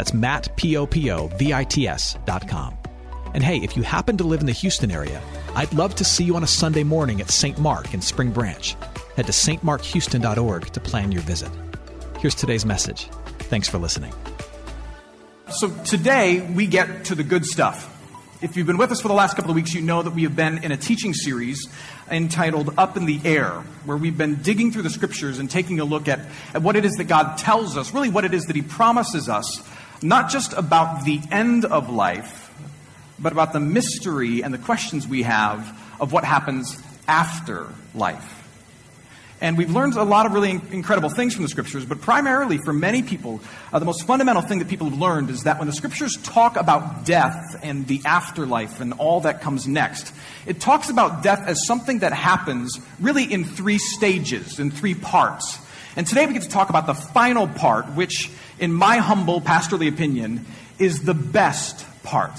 That's Matt, P-O-P-O-V-I-T-S dot com. And hey, if you happen to live in the Houston area, I'd love to see you on a Sunday morning at St. Mark in Spring Branch. Head to stmarkhouston.org to plan your visit. Here's today's message. Thanks for listening. So today we get to the good stuff. If you've been with us for the last couple of weeks, you know that we have been in a teaching series entitled Up in the Air, where we've been digging through the scriptures and taking a look at, at what it is that God tells us, really what it is that He promises us, not just about the end of life, but about the mystery and the questions we have of what happens after life. And we've learned a lot of really incredible things from the scriptures, but primarily for many people, uh, the most fundamental thing that people have learned is that when the scriptures talk about death and the afterlife and all that comes next, it talks about death as something that happens really in three stages, in three parts. And today we get to talk about the final part, which, in my humble pastorly opinion, is the best part.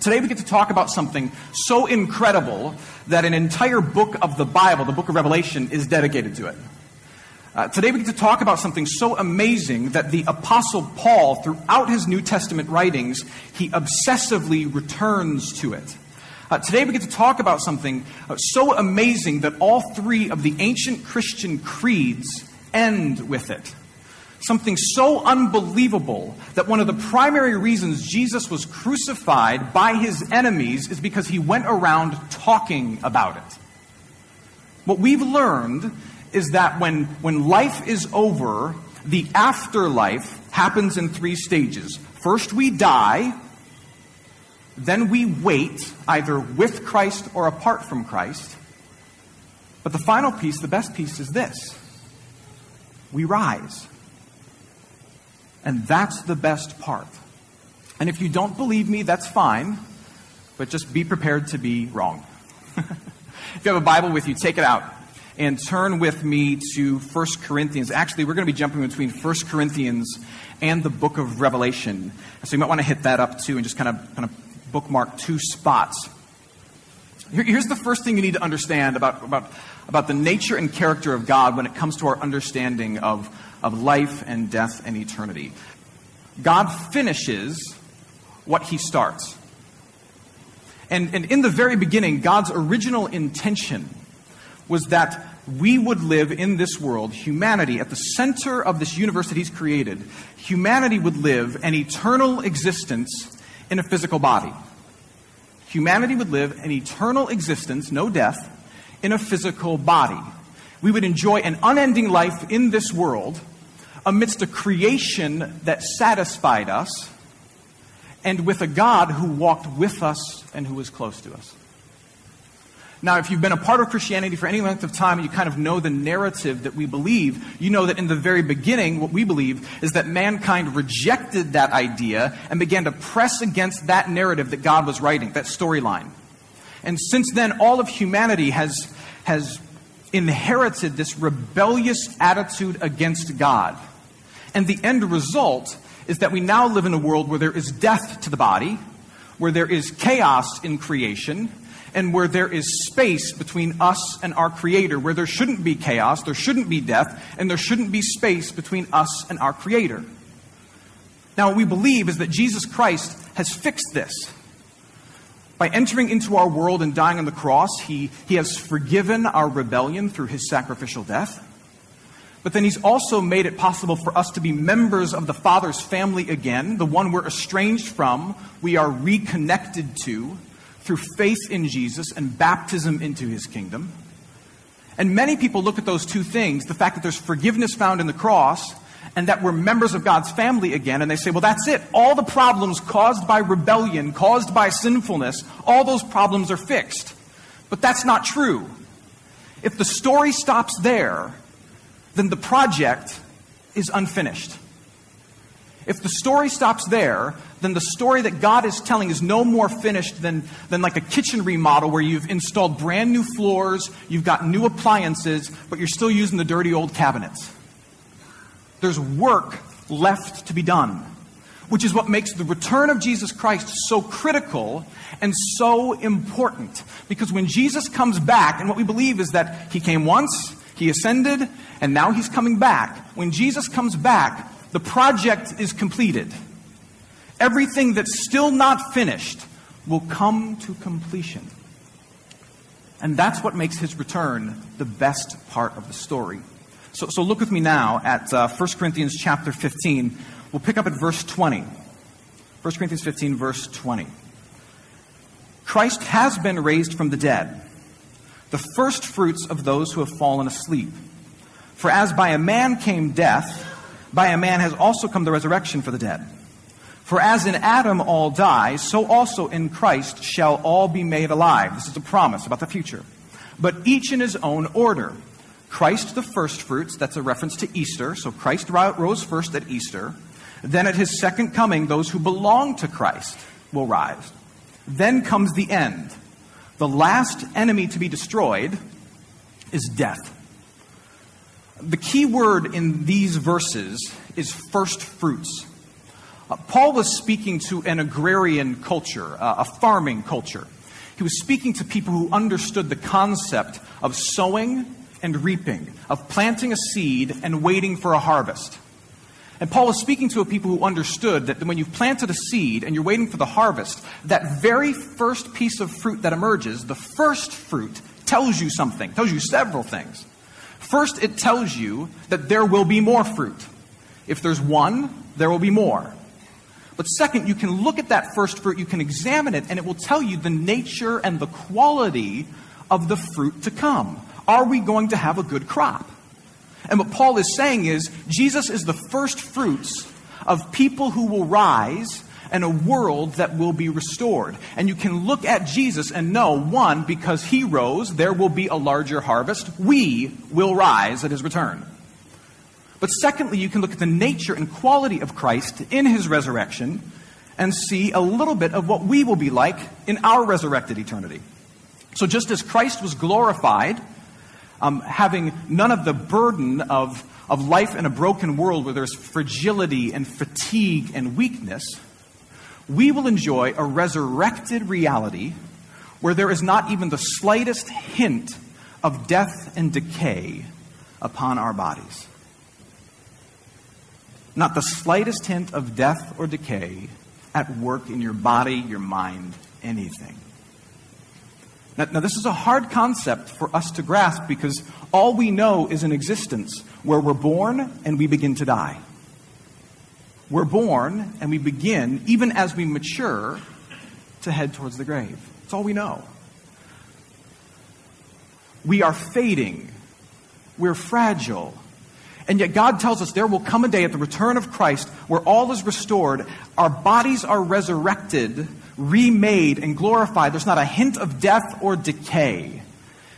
Today we get to talk about something so incredible that an entire book of the Bible, the book of Revelation, is dedicated to it. Uh, today we get to talk about something so amazing that the Apostle Paul, throughout his New Testament writings, he obsessively returns to it. Uh, today we get to talk about something uh, so amazing that all three of the ancient Christian creeds end with it something so unbelievable that one of the primary reasons Jesus was crucified by his enemies is because he went around talking about it. What we've learned is that when, when life is over, the afterlife happens in three stages. First, we die, then we wait, either with Christ or apart from Christ. But the final piece, the best piece, is this we rise. And that's the best part. And if you don't believe me, that's fine, but just be prepared to be wrong. if you have a Bible with you, take it out and turn with me to 1 Corinthians. Actually, we're going to be jumping between 1 Corinthians and the book of Revelation. So you might want to hit that up too and just kind of, kind of bookmark two spots. Here, here's the first thing you need to understand about, about, about the nature and character of God when it comes to our understanding of of life and death and eternity. God finishes what he starts. And, and in the very beginning, God's original intention was that we would live in this world, humanity, at the center of this universe that He's created, humanity would live an eternal existence in a physical body. Humanity would live an eternal existence, no death, in a physical body. We would enjoy an unending life in this world amidst a creation that satisfied us and with a God who walked with us and who was close to us. Now, if you've been a part of Christianity for any length of time and you kind of know the narrative that we believe, you know that in the very beginning, what we believe is that mankind rejected that idea and began to press against that narrative that God was writing, that storyline. And since then, all of humanity has, has inherited this rebellious attitude against God. And the end result is that we now live in a world where there is death to the body, where there is chaos in creation, and where there is space between us and our Creator, where there shouldn't be chaos, there shouldn't be death, and there shouldn't be space between us and our Creator. Now, what we believe is that Jesus Christ has fixed this. By entering into our world and dying on the cross, he, he has forgiven our rebellion through his sacrificial death. But then he's also made it possible for us to be members of the Father's family again, the one we're estranged from, we are reconnected to through faith in Jesus and baptism into his kingdom. And many people look at those two things the fact that there's forgiveness found in the cross and that we're members of God's family again, and they say, well, that's it. All the problems caused by rebellion, caused by sinfulness, all those problems are fixed. But that's not true. If the story stops there, then the project is unfinished. If the story stops there, then the story that God is telling is no more finished than, than like a kitchen remodel where you've installed brand new floors, you've got new appliances, but you're still using the dirty old cabinets. There's work left to be done, which is what makes the return of Jesus Christ so critical and so important. Because when Jesus comes back, and what we believe is that he came once, he ascended, and now he's coming back. When Jesus comes back, the project is completed. Everything that's still not finished will come to completion. And that's what makes his return the best part of the story. So, so look with me now at uh, 1 Corinthians chapter 15. We'll pick up at verse 20. 1 Corinthians 15, verse 20. Christ has been raised from the dead, the first fruits of those who have fallen asleep. For as by a man came death, by a man has also come the resurrection for the dead. For as in Adam all die, so also in Christ shall all be made alive. This is a promise about the future. But each in his own order. Christ the firstfruits, that's a reference to Easter. So Christ rose first at Easter. Then at his second coming, those who belong to Christ will rise. Then comes the end. The last enemy to be destroyed is death. The key word in these verses is first fruits. Uh, Paul was speaking to an agrarian culture, uh, a farming culture. He was speaking to people who understood the concept of sowing and reaping, of planting a seed and waiting for a harvest. And Paul was speaking to a people who understood that when you've planted a seed and you're waiting for the harvest, that very first piece of fruit that emerges, the first fruit, tells you something, tells you several things. First, it tells you that there will be more fruit. If there's one, there will be more. But second, you can look at that first fruit, you can examine it, and it will tell you the nature and the quality of the fruit to come. Are we going to have a good crop? And what Paul is saying is Jesus is the first fruits of people who will rise and a world that will be restored. And you can look at Jesus and know, one, because he rose, there will be a larger harvest. We will rise at his return. But secondly, you can look at the nature and quality of Christ in his resurrection and see a little bit of what we will be like in our resurrected eternity. So, just as Christ was glorified, um, having none of the burden of, of life in a broken world where there's fragility and fatigue and weakness, we will enjoy a resurrected reality where there is not even the slightest hint of death and decay upon our bodies. Not the slightest hint of death or decay at work in your body, your mind, anything. Now, now, this is a hard concept for us to grasp because all we know is an existence where we're born and we begin to die. We're born and we begin, even as we mature, to head towards the grave. That's all we know. We are fading. We're fragile. And yet God tells us there will come a day at the return of Christ where all is restored, our bodies are resurrected, remade, and glorified. There's not a hint of death or decay.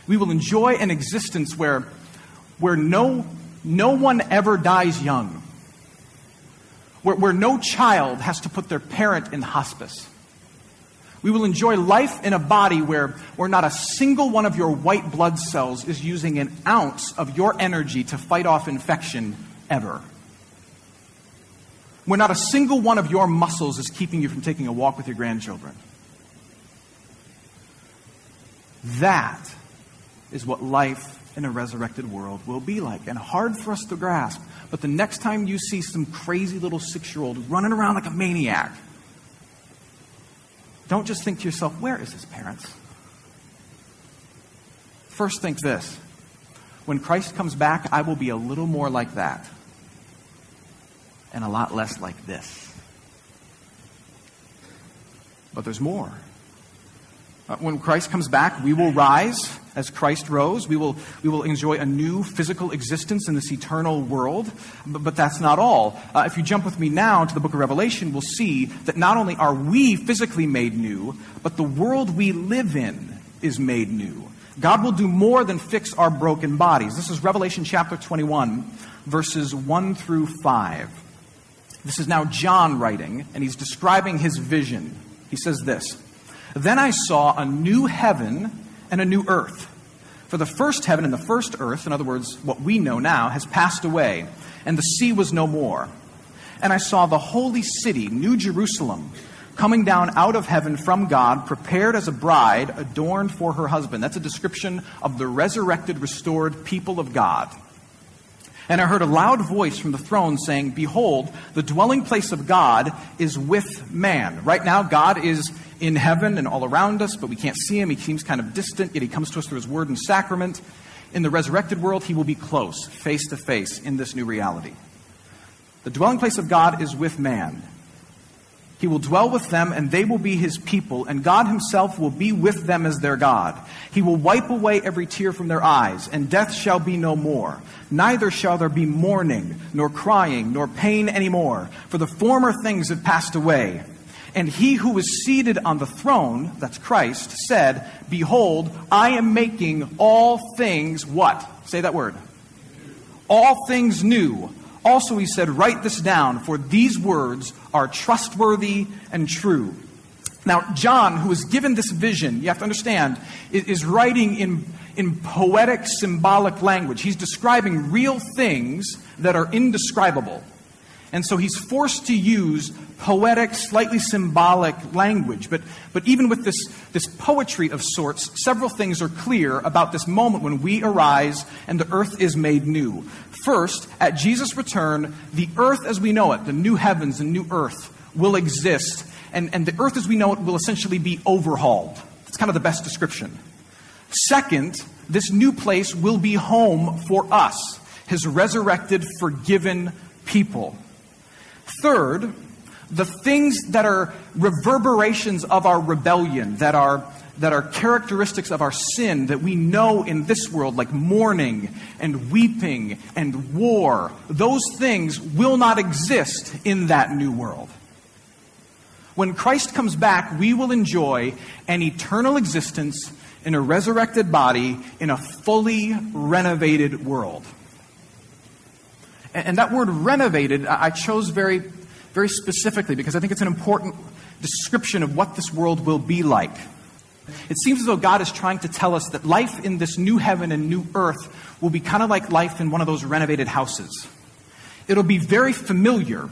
We will enjoy an existence where, where no, no one ever dies young where, where no child has to put their parent in hospice. We will enjoy life in a body where, where not a single one of your white blood cells is using an ounce of your energy to fight off infection ever. When not a single one of your muscles is keeping you from taking a walk with your grandchildren. That is what life in a resurrected world will be like. And hard for us to grasp. But the next time you see some crazy little six year old running around like a maniac, don't just think to yourself, where is his parents? First, think this when Christ comes back, I will be a little more like that and a lot less like this. But there's more. Uh, when Christ comes back, we will rise as Christ rose. We will, we will enjoy a new physical existence in this eternal world. But, but that's not all. Uh, if you jump with me now to the book of Revelation, we'll see that not only are we physically made new, but the world we live in is made new. God will do more than fix our broken bodies. This is Revelation chapter 21, verses 1 through 5. This is now John writing, and he's describing his vision. He says this. Then I saw a new heaven and a new earth. For the first heaven and the first earth, in other words, what we know now, has passed away, and the sea was no more. And I saw the holy city, New Jerusalem, coming down out of heaven from God, prepared as a bride adorned for her husband. That's a description of the resurrected, restored people of God. And I heard a loud voice from the throne saying, Behold, the dwelling place of God is with man. Right now, God is in heaven and all around us, but we can't see him. He seems kind of distant, yet he comes to us through his word and sacrament. In the resurrected world, he will be close, face to face, in this new reality. The dwelling place of God is with man. He will dwell with them, and they will be his people, and God himself will be with them as their God. He will wipe away every tear from their eyes, and death shall be no more. Neither shall there be mourning, nor crying, nor pain any more, for the former things have passed away. And he who was seated on the throne, that's Christ, said, Behold, I am making all things what? Say that word. All things new. Also, he said, Write this down, for these words are trustworthy and true. Now, John, who was given this vision, you have to understand, is writing in, in poetic, symbolic language. He's describing real things that are indescribable. And so he's forced to use poetic, slightly symbolic language. But, but even with this, this poetry of sorts, several things are clear about this moment when we arise and the earth is made new. First, at Jesus' return, the earth as we know it, the new heavens and new earth, will exist. And, and the earth as we know it will essentially be overhauled. It's kind of the best description. Second, this new place will be home for us, his resurrected, forgiven people. Third, the things that are reverberations of our rebellion, that are, that are characteristics of our sin that we know in this world, like mourning and weeping and war, those things will not exist in that new world. When Christ comes back, we will enjoy an eternal existence in a resurrected body in a fully renovated world. And that word renovated, I chose very very specifically because I think it's an important description of what this world will be like. It seems as though God is trying to tell us that life in this new heaven and new earth will be kind of like life in one of those renovated houses. It'll be very familiar.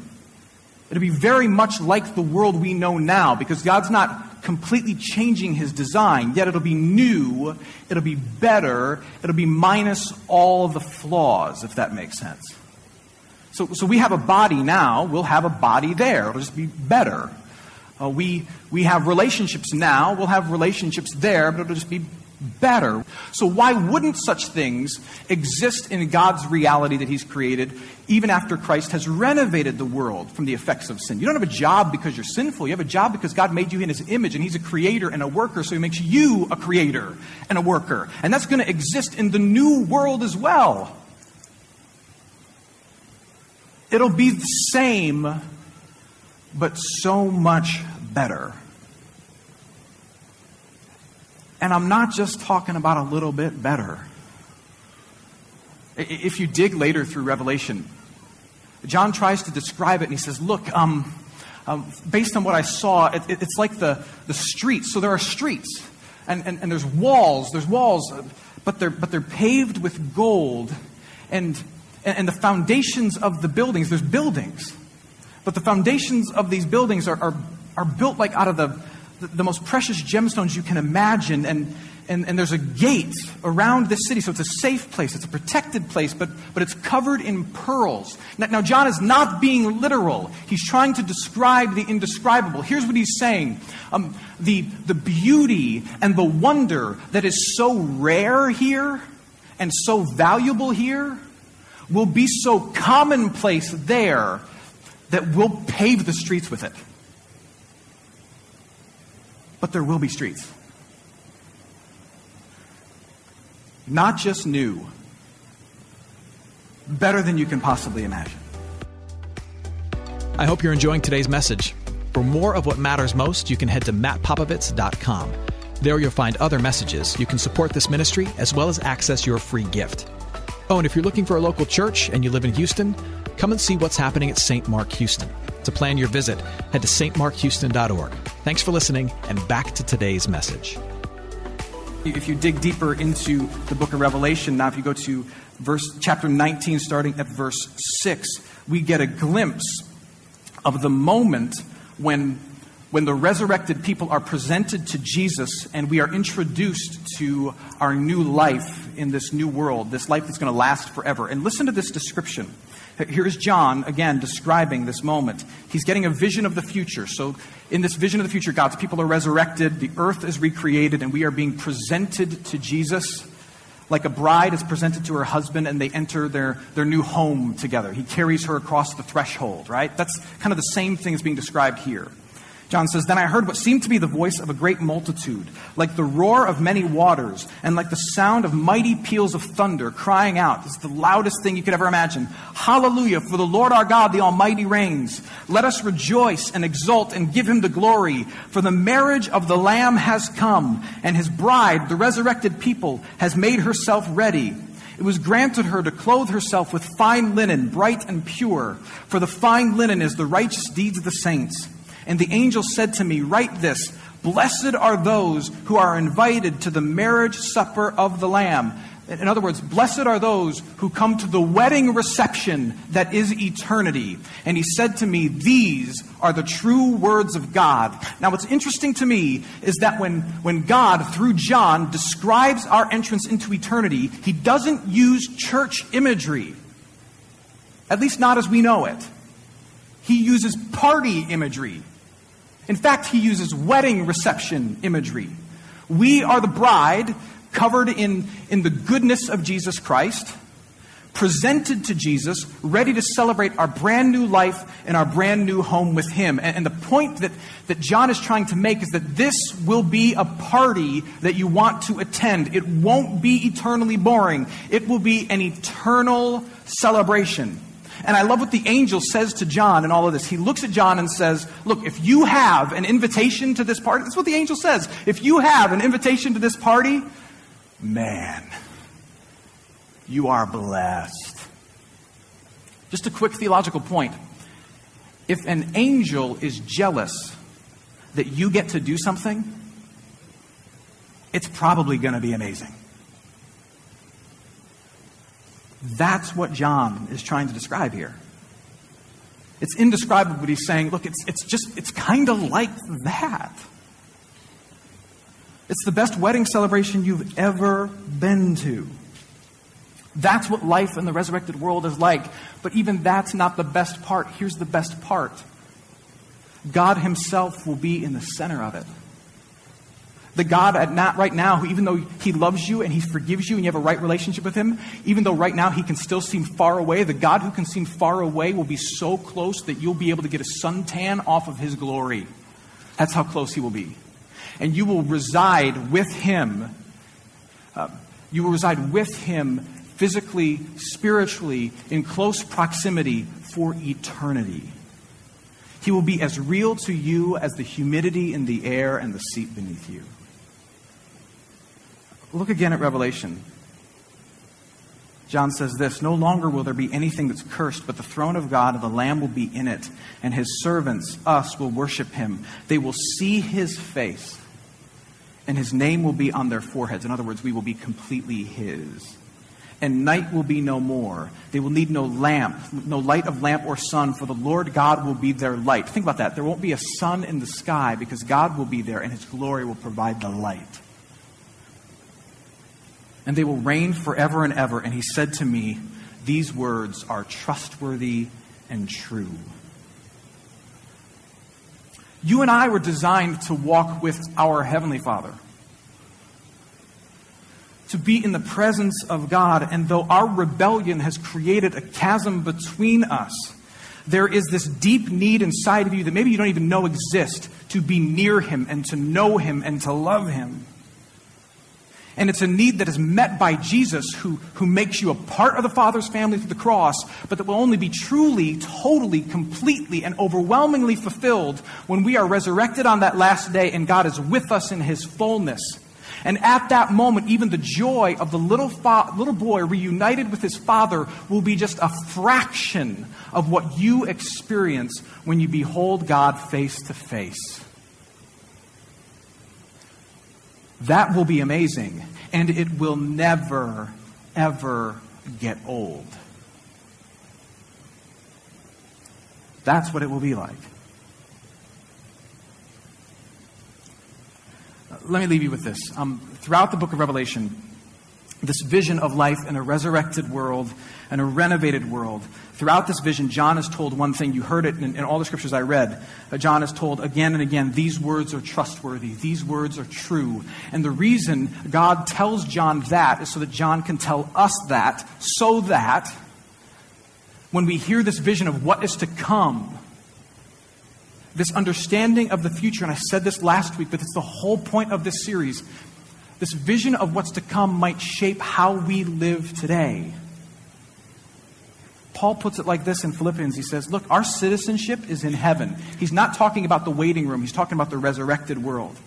It'll be very much like the world we know now because God's not completely changing his design, yet it'll be new, it'll be better, it'll be minus all the flaws, if that makes sense. So, so we have a body now, we'll have a body there. It'll just be better. Uh, we, we have relationships now, we'll have relationships there, but it'll just be better. So, why wouldn't such things exist in God's reality that He's created, even after Christ has renovated the world from the effects of sin? You don't have a job because you're sinful. You have a job because God made you in His image, and He's a creator and a worker, so He makes you a creator and a worker. And that's going to exist in the new world as well. It'll be the same, but so much better. And I'm not just talking about a little bit better. If you dig later through Revelation, John tries to describe it and he says, Look, um, um, based on what I saw, it, it, it's like the, the streets. So there are streets, and, and, and there's walls, there's walls, but they're, but they're paved with gold. And and, the foundations of the buildings, there's buildings, But the foundations of these buildings are, are, are built like out of the, the most precious gemstones you can imagine. And, and, and there's a gate around this city, so it's a safe place, it's a protected place, but, but it's covered in pearls. Now, now, John is not being literal. He's trying to describe the indescribable. Here's what he's saying um, the, the beauty and the wonder that is so rare here and so valuable here will be so commonplace there that we'll pave the streets with it. But there will be streets. Not just new, better than you can possibly imagine. I hope you're enjoying today's message. For more of what matters most, you can head to mattpopovits.com. There you'll find other messages. You can support this ministry as well as access your free gift. Oh, and if you're looking for a local church and you live in Houston, come and see what's happening at St. Mark Houston. To plan your visit, head to stmarkhouston.org. Thanks for listening, and back to today's message. If you dig deeper into the book of Revelation, now if you go to verse chapter 19 starting at verse 6, we get a glimpse of the moment when when the resurrected people are presented to Jesus and we are introduced to our new life in this new world, this life that's going to last forever. And listen to this description. Here's John, again, describing this moment. He's getting a vision of the future. So, in this vision of the future, God's people are resurrected, the earth is recreated, and we are being presented to Jesus like a bride is presented to her husband and they enter their, their new home together. He carries her across the threshold, right? That's kind of the same thing as being described here. John says, Then I heard what seemed to be the voice of a great multitude, like the roar of many waters, and like the sound of mighty peals of thunder, crying out. This is the loudest thing you could ever imagine. Hallelujah, for the Lord our God, the Almighty reigns. Let us rejoice and exult and give him the glory, for the marriage of the Lamb has come, and his bride, the resurrected people, has made herself ready. It was granted her to clothe herself with fine linen, bright and pure, for the fine linen is the righteous deeds of the saints. And the angel said to me, Write this Blessed are those who are invited to the marriage supper of the Lamb. In other words, blessed are those who come to the wedding reception that is eternity. And he said to me, These are the true words of God. Now, what's interesting to me is that when, when God, through John, describes our entrance into eternity, he doesn't use church imagery, at least not as we know it. He uses party imagery. In fact, he uses wedding reception imagery. We are the bride covered in, in the goodness of Jesus Christ, presented to Jesus, ready to celebrate our brand new life and our brand new home with him. And, and the point that, that John is trying to make is that this will be a party that you want to attend. It won't be eternally boring, it will be an eternal celebration. And I love what the angel says to John in all of this. He looks at John and says, Look, if you have an invitation to this party, that's what the angel says. If you have an invitation to this party, man, you are blessed. Just a quick theological point. If an angel is jealous that you get to do something, it's probably going to be amazing. That's what John is trying to describe here. It's indescribable, but he's saying, look, it's, it's just, it's kind of like that. It's the best wedding celebration you've ever been to. That's what life in the resurrected world is like. But even that's not the best part. Here's the best part God Himself will be in the center of it. The God at not right now, who even though He loves you and He forgives you and you have a right relationship with Him, even though right now He can still seem far away, the God who can seem far away will be so close that you'll be able to get a suntan off of His glory. That's how close He will be. And you will reside with Him. Uh, you will reside with Him physically, spiritually, in close proximity for eternity. He will be as real to you as the humidity in the air and the seat beneath you. Look again at Revelation. John says this No longer will there be anything that's cursed, but the throne of God and the Lamb will be in it, and his servants, us, will worship him. They will see his face, and his name will be on their foreheads. In other words, we will be completely his. and night will be no more. They will need no lamp, no light of lamp or sun, for the Lord God will be their light. Think about that. There won't be a sun in the sky because God will be there and his glory will provide the light. And they will reign forever and ever. And he said to me, These words are trustworthy and true. You and I were designed to walk with our Heavenly Father to be in the presence of God. And though our rebellion has created a chasm between us, there is this deep need inside of you that maybe you don't even know exists to be near Him and to know Him and to love Him. And it's a need that is met by Jesus, who, who makes you a part of the Father's family through the cross, but that will only be truly, totally, completely, and overwhelmingly fulfilled when we are resurrected on that last day and God is with us in His fullness. And at that moment, even the joy of the little, fa- little boy reunited with his father will be just a fraction of what you experience when you behold God face to face. That will be amazing, and it will never, ever get old. That's what it will be like. let me leave you with this. Um, throughout the book of Revelation, this vision of life in a resurrected world and a renovated world. Throughout this vision, John is told one thing. You heard it in, in all the scriptures I read. Uh, John is told again and again, these words are trustworthy. These words are true. And the reason God tells John that is so that John can tell us that, so that when we hear this vision of what is to come, this understanding of the future, and I said this last week, but it's the whole point of this series. This vision of what's to come might shape how we live today. Paul puts it like this in Philippians. He says, Look, our citizenship is in heaven. He's not talking about the waiting room, he's talking about the resurrected world.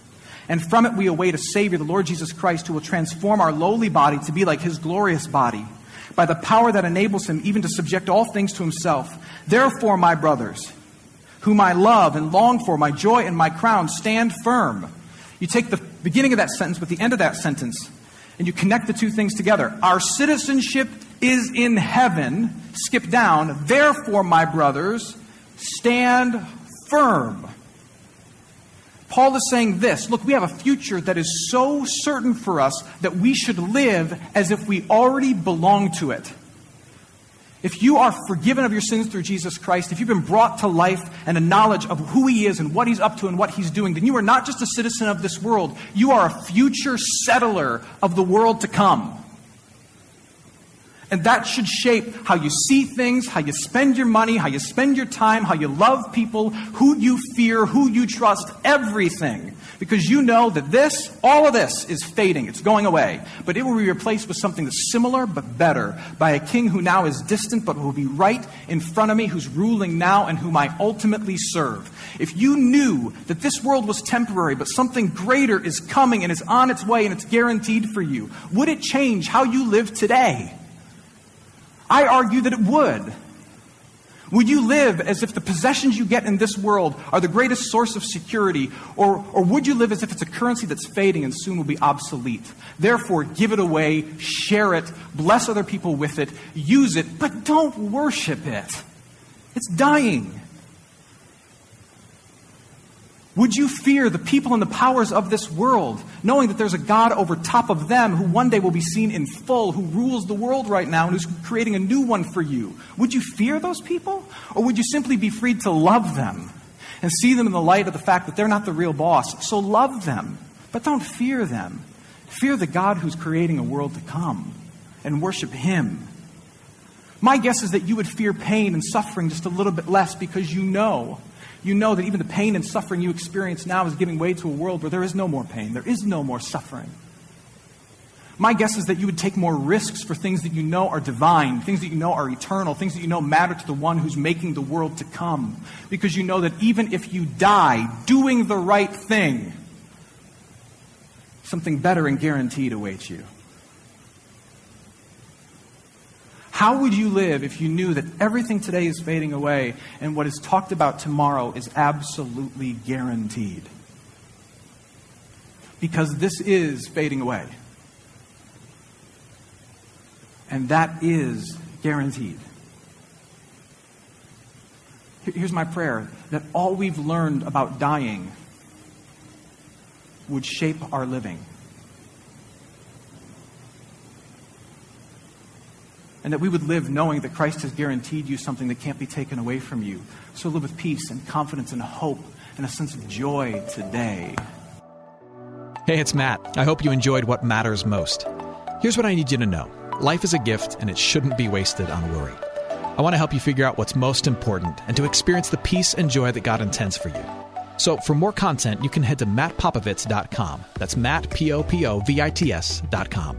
And from it we await a Savior, the Lord Jesus Christ, who will transform our lowly body to be like his glorious body by the power that enables him even to subject all things to himself. Therefore, my brothers, whom I love and long for, my joy and my crown, stand firm. You take the beginning of that sentence with the end of that sentence, and you connect the two things together. Our citizenship is in heaven. Skip down. Therefore, my brothers, stand firm. Paul is saying this look, we have a future that is so certain for us that we should live as if we already belong to it. If you are forgiven of your sins through Jesus Christ, if you've been brought to life and a knowledge of who He is and what He's up to and what He's doing, then you are not just a citizen of this world, you are a future settler of the world to come. And that should shape how you see things, how you spend your money, how you spend your time, how you love people, who you fear, who you trust, everything because you know that this, all of this, is fading. It's going away. But it will be replaced with something that's similar but better by a king who now is distant but will be right in front of me, who's ruling now and whom I ultimately serve. If you knew that this world was temporary but something greater is coming and is on its way and it's guaranteed for you, would it change how you live today? I argue that it would. Would you live as if the possessions you get in this world are the greatest source of security? Or, or would you live as if it's a currency that's fading and soon will be obsolete? Therefore, give it away, share it, bless other people with it, use it, but don't worship it. It's dying. Would you fear the people and the powers of this world, knowing that there's a God over top of them who one day will be seen in full, who rules the world right now and who's creating a new one for you? Would you fear those people? Or would you simply be free to love them and see them in the light of the fact that they're not the real boss? So love them, but don't fear them. Fear the God who's creating a world to come and worship Him. My guess is that you would fear pain and suffering just a little bit less because you know you know that even the pain and suffering you experience now is giving way to a world where there is no more pain, there is no more suffering. My guess is that you would take more risks for things that you know are divine, things that you know are eternal, things that you know matter to the one who's making the world to come. Because you know that even if you die doing the right thing, something better and guaranteed awaits you. How would you live if you knew that everything today is fading away and what is talked about tomorrow is absolutely guaranteed? Because this is fading away. And that is guaranteed. Here's my prayer that all we've learned about dying would shape our living. And that we would live knowing that Christ has guaranteed you something that can't be taken away from you. So live with peace and confidence and hope and a sense of joy today. Hey, it's Matt. I hope you enjoyed what matters most. Here's what I need you to know life is a gift, and it shouldn't be wasted on worry. I want to help you figure out what's most important and to experience the peace and joy that God intends for you. So, for more content, you can head to mattpopovits.com. That's Matt, P O P O V I T S.com.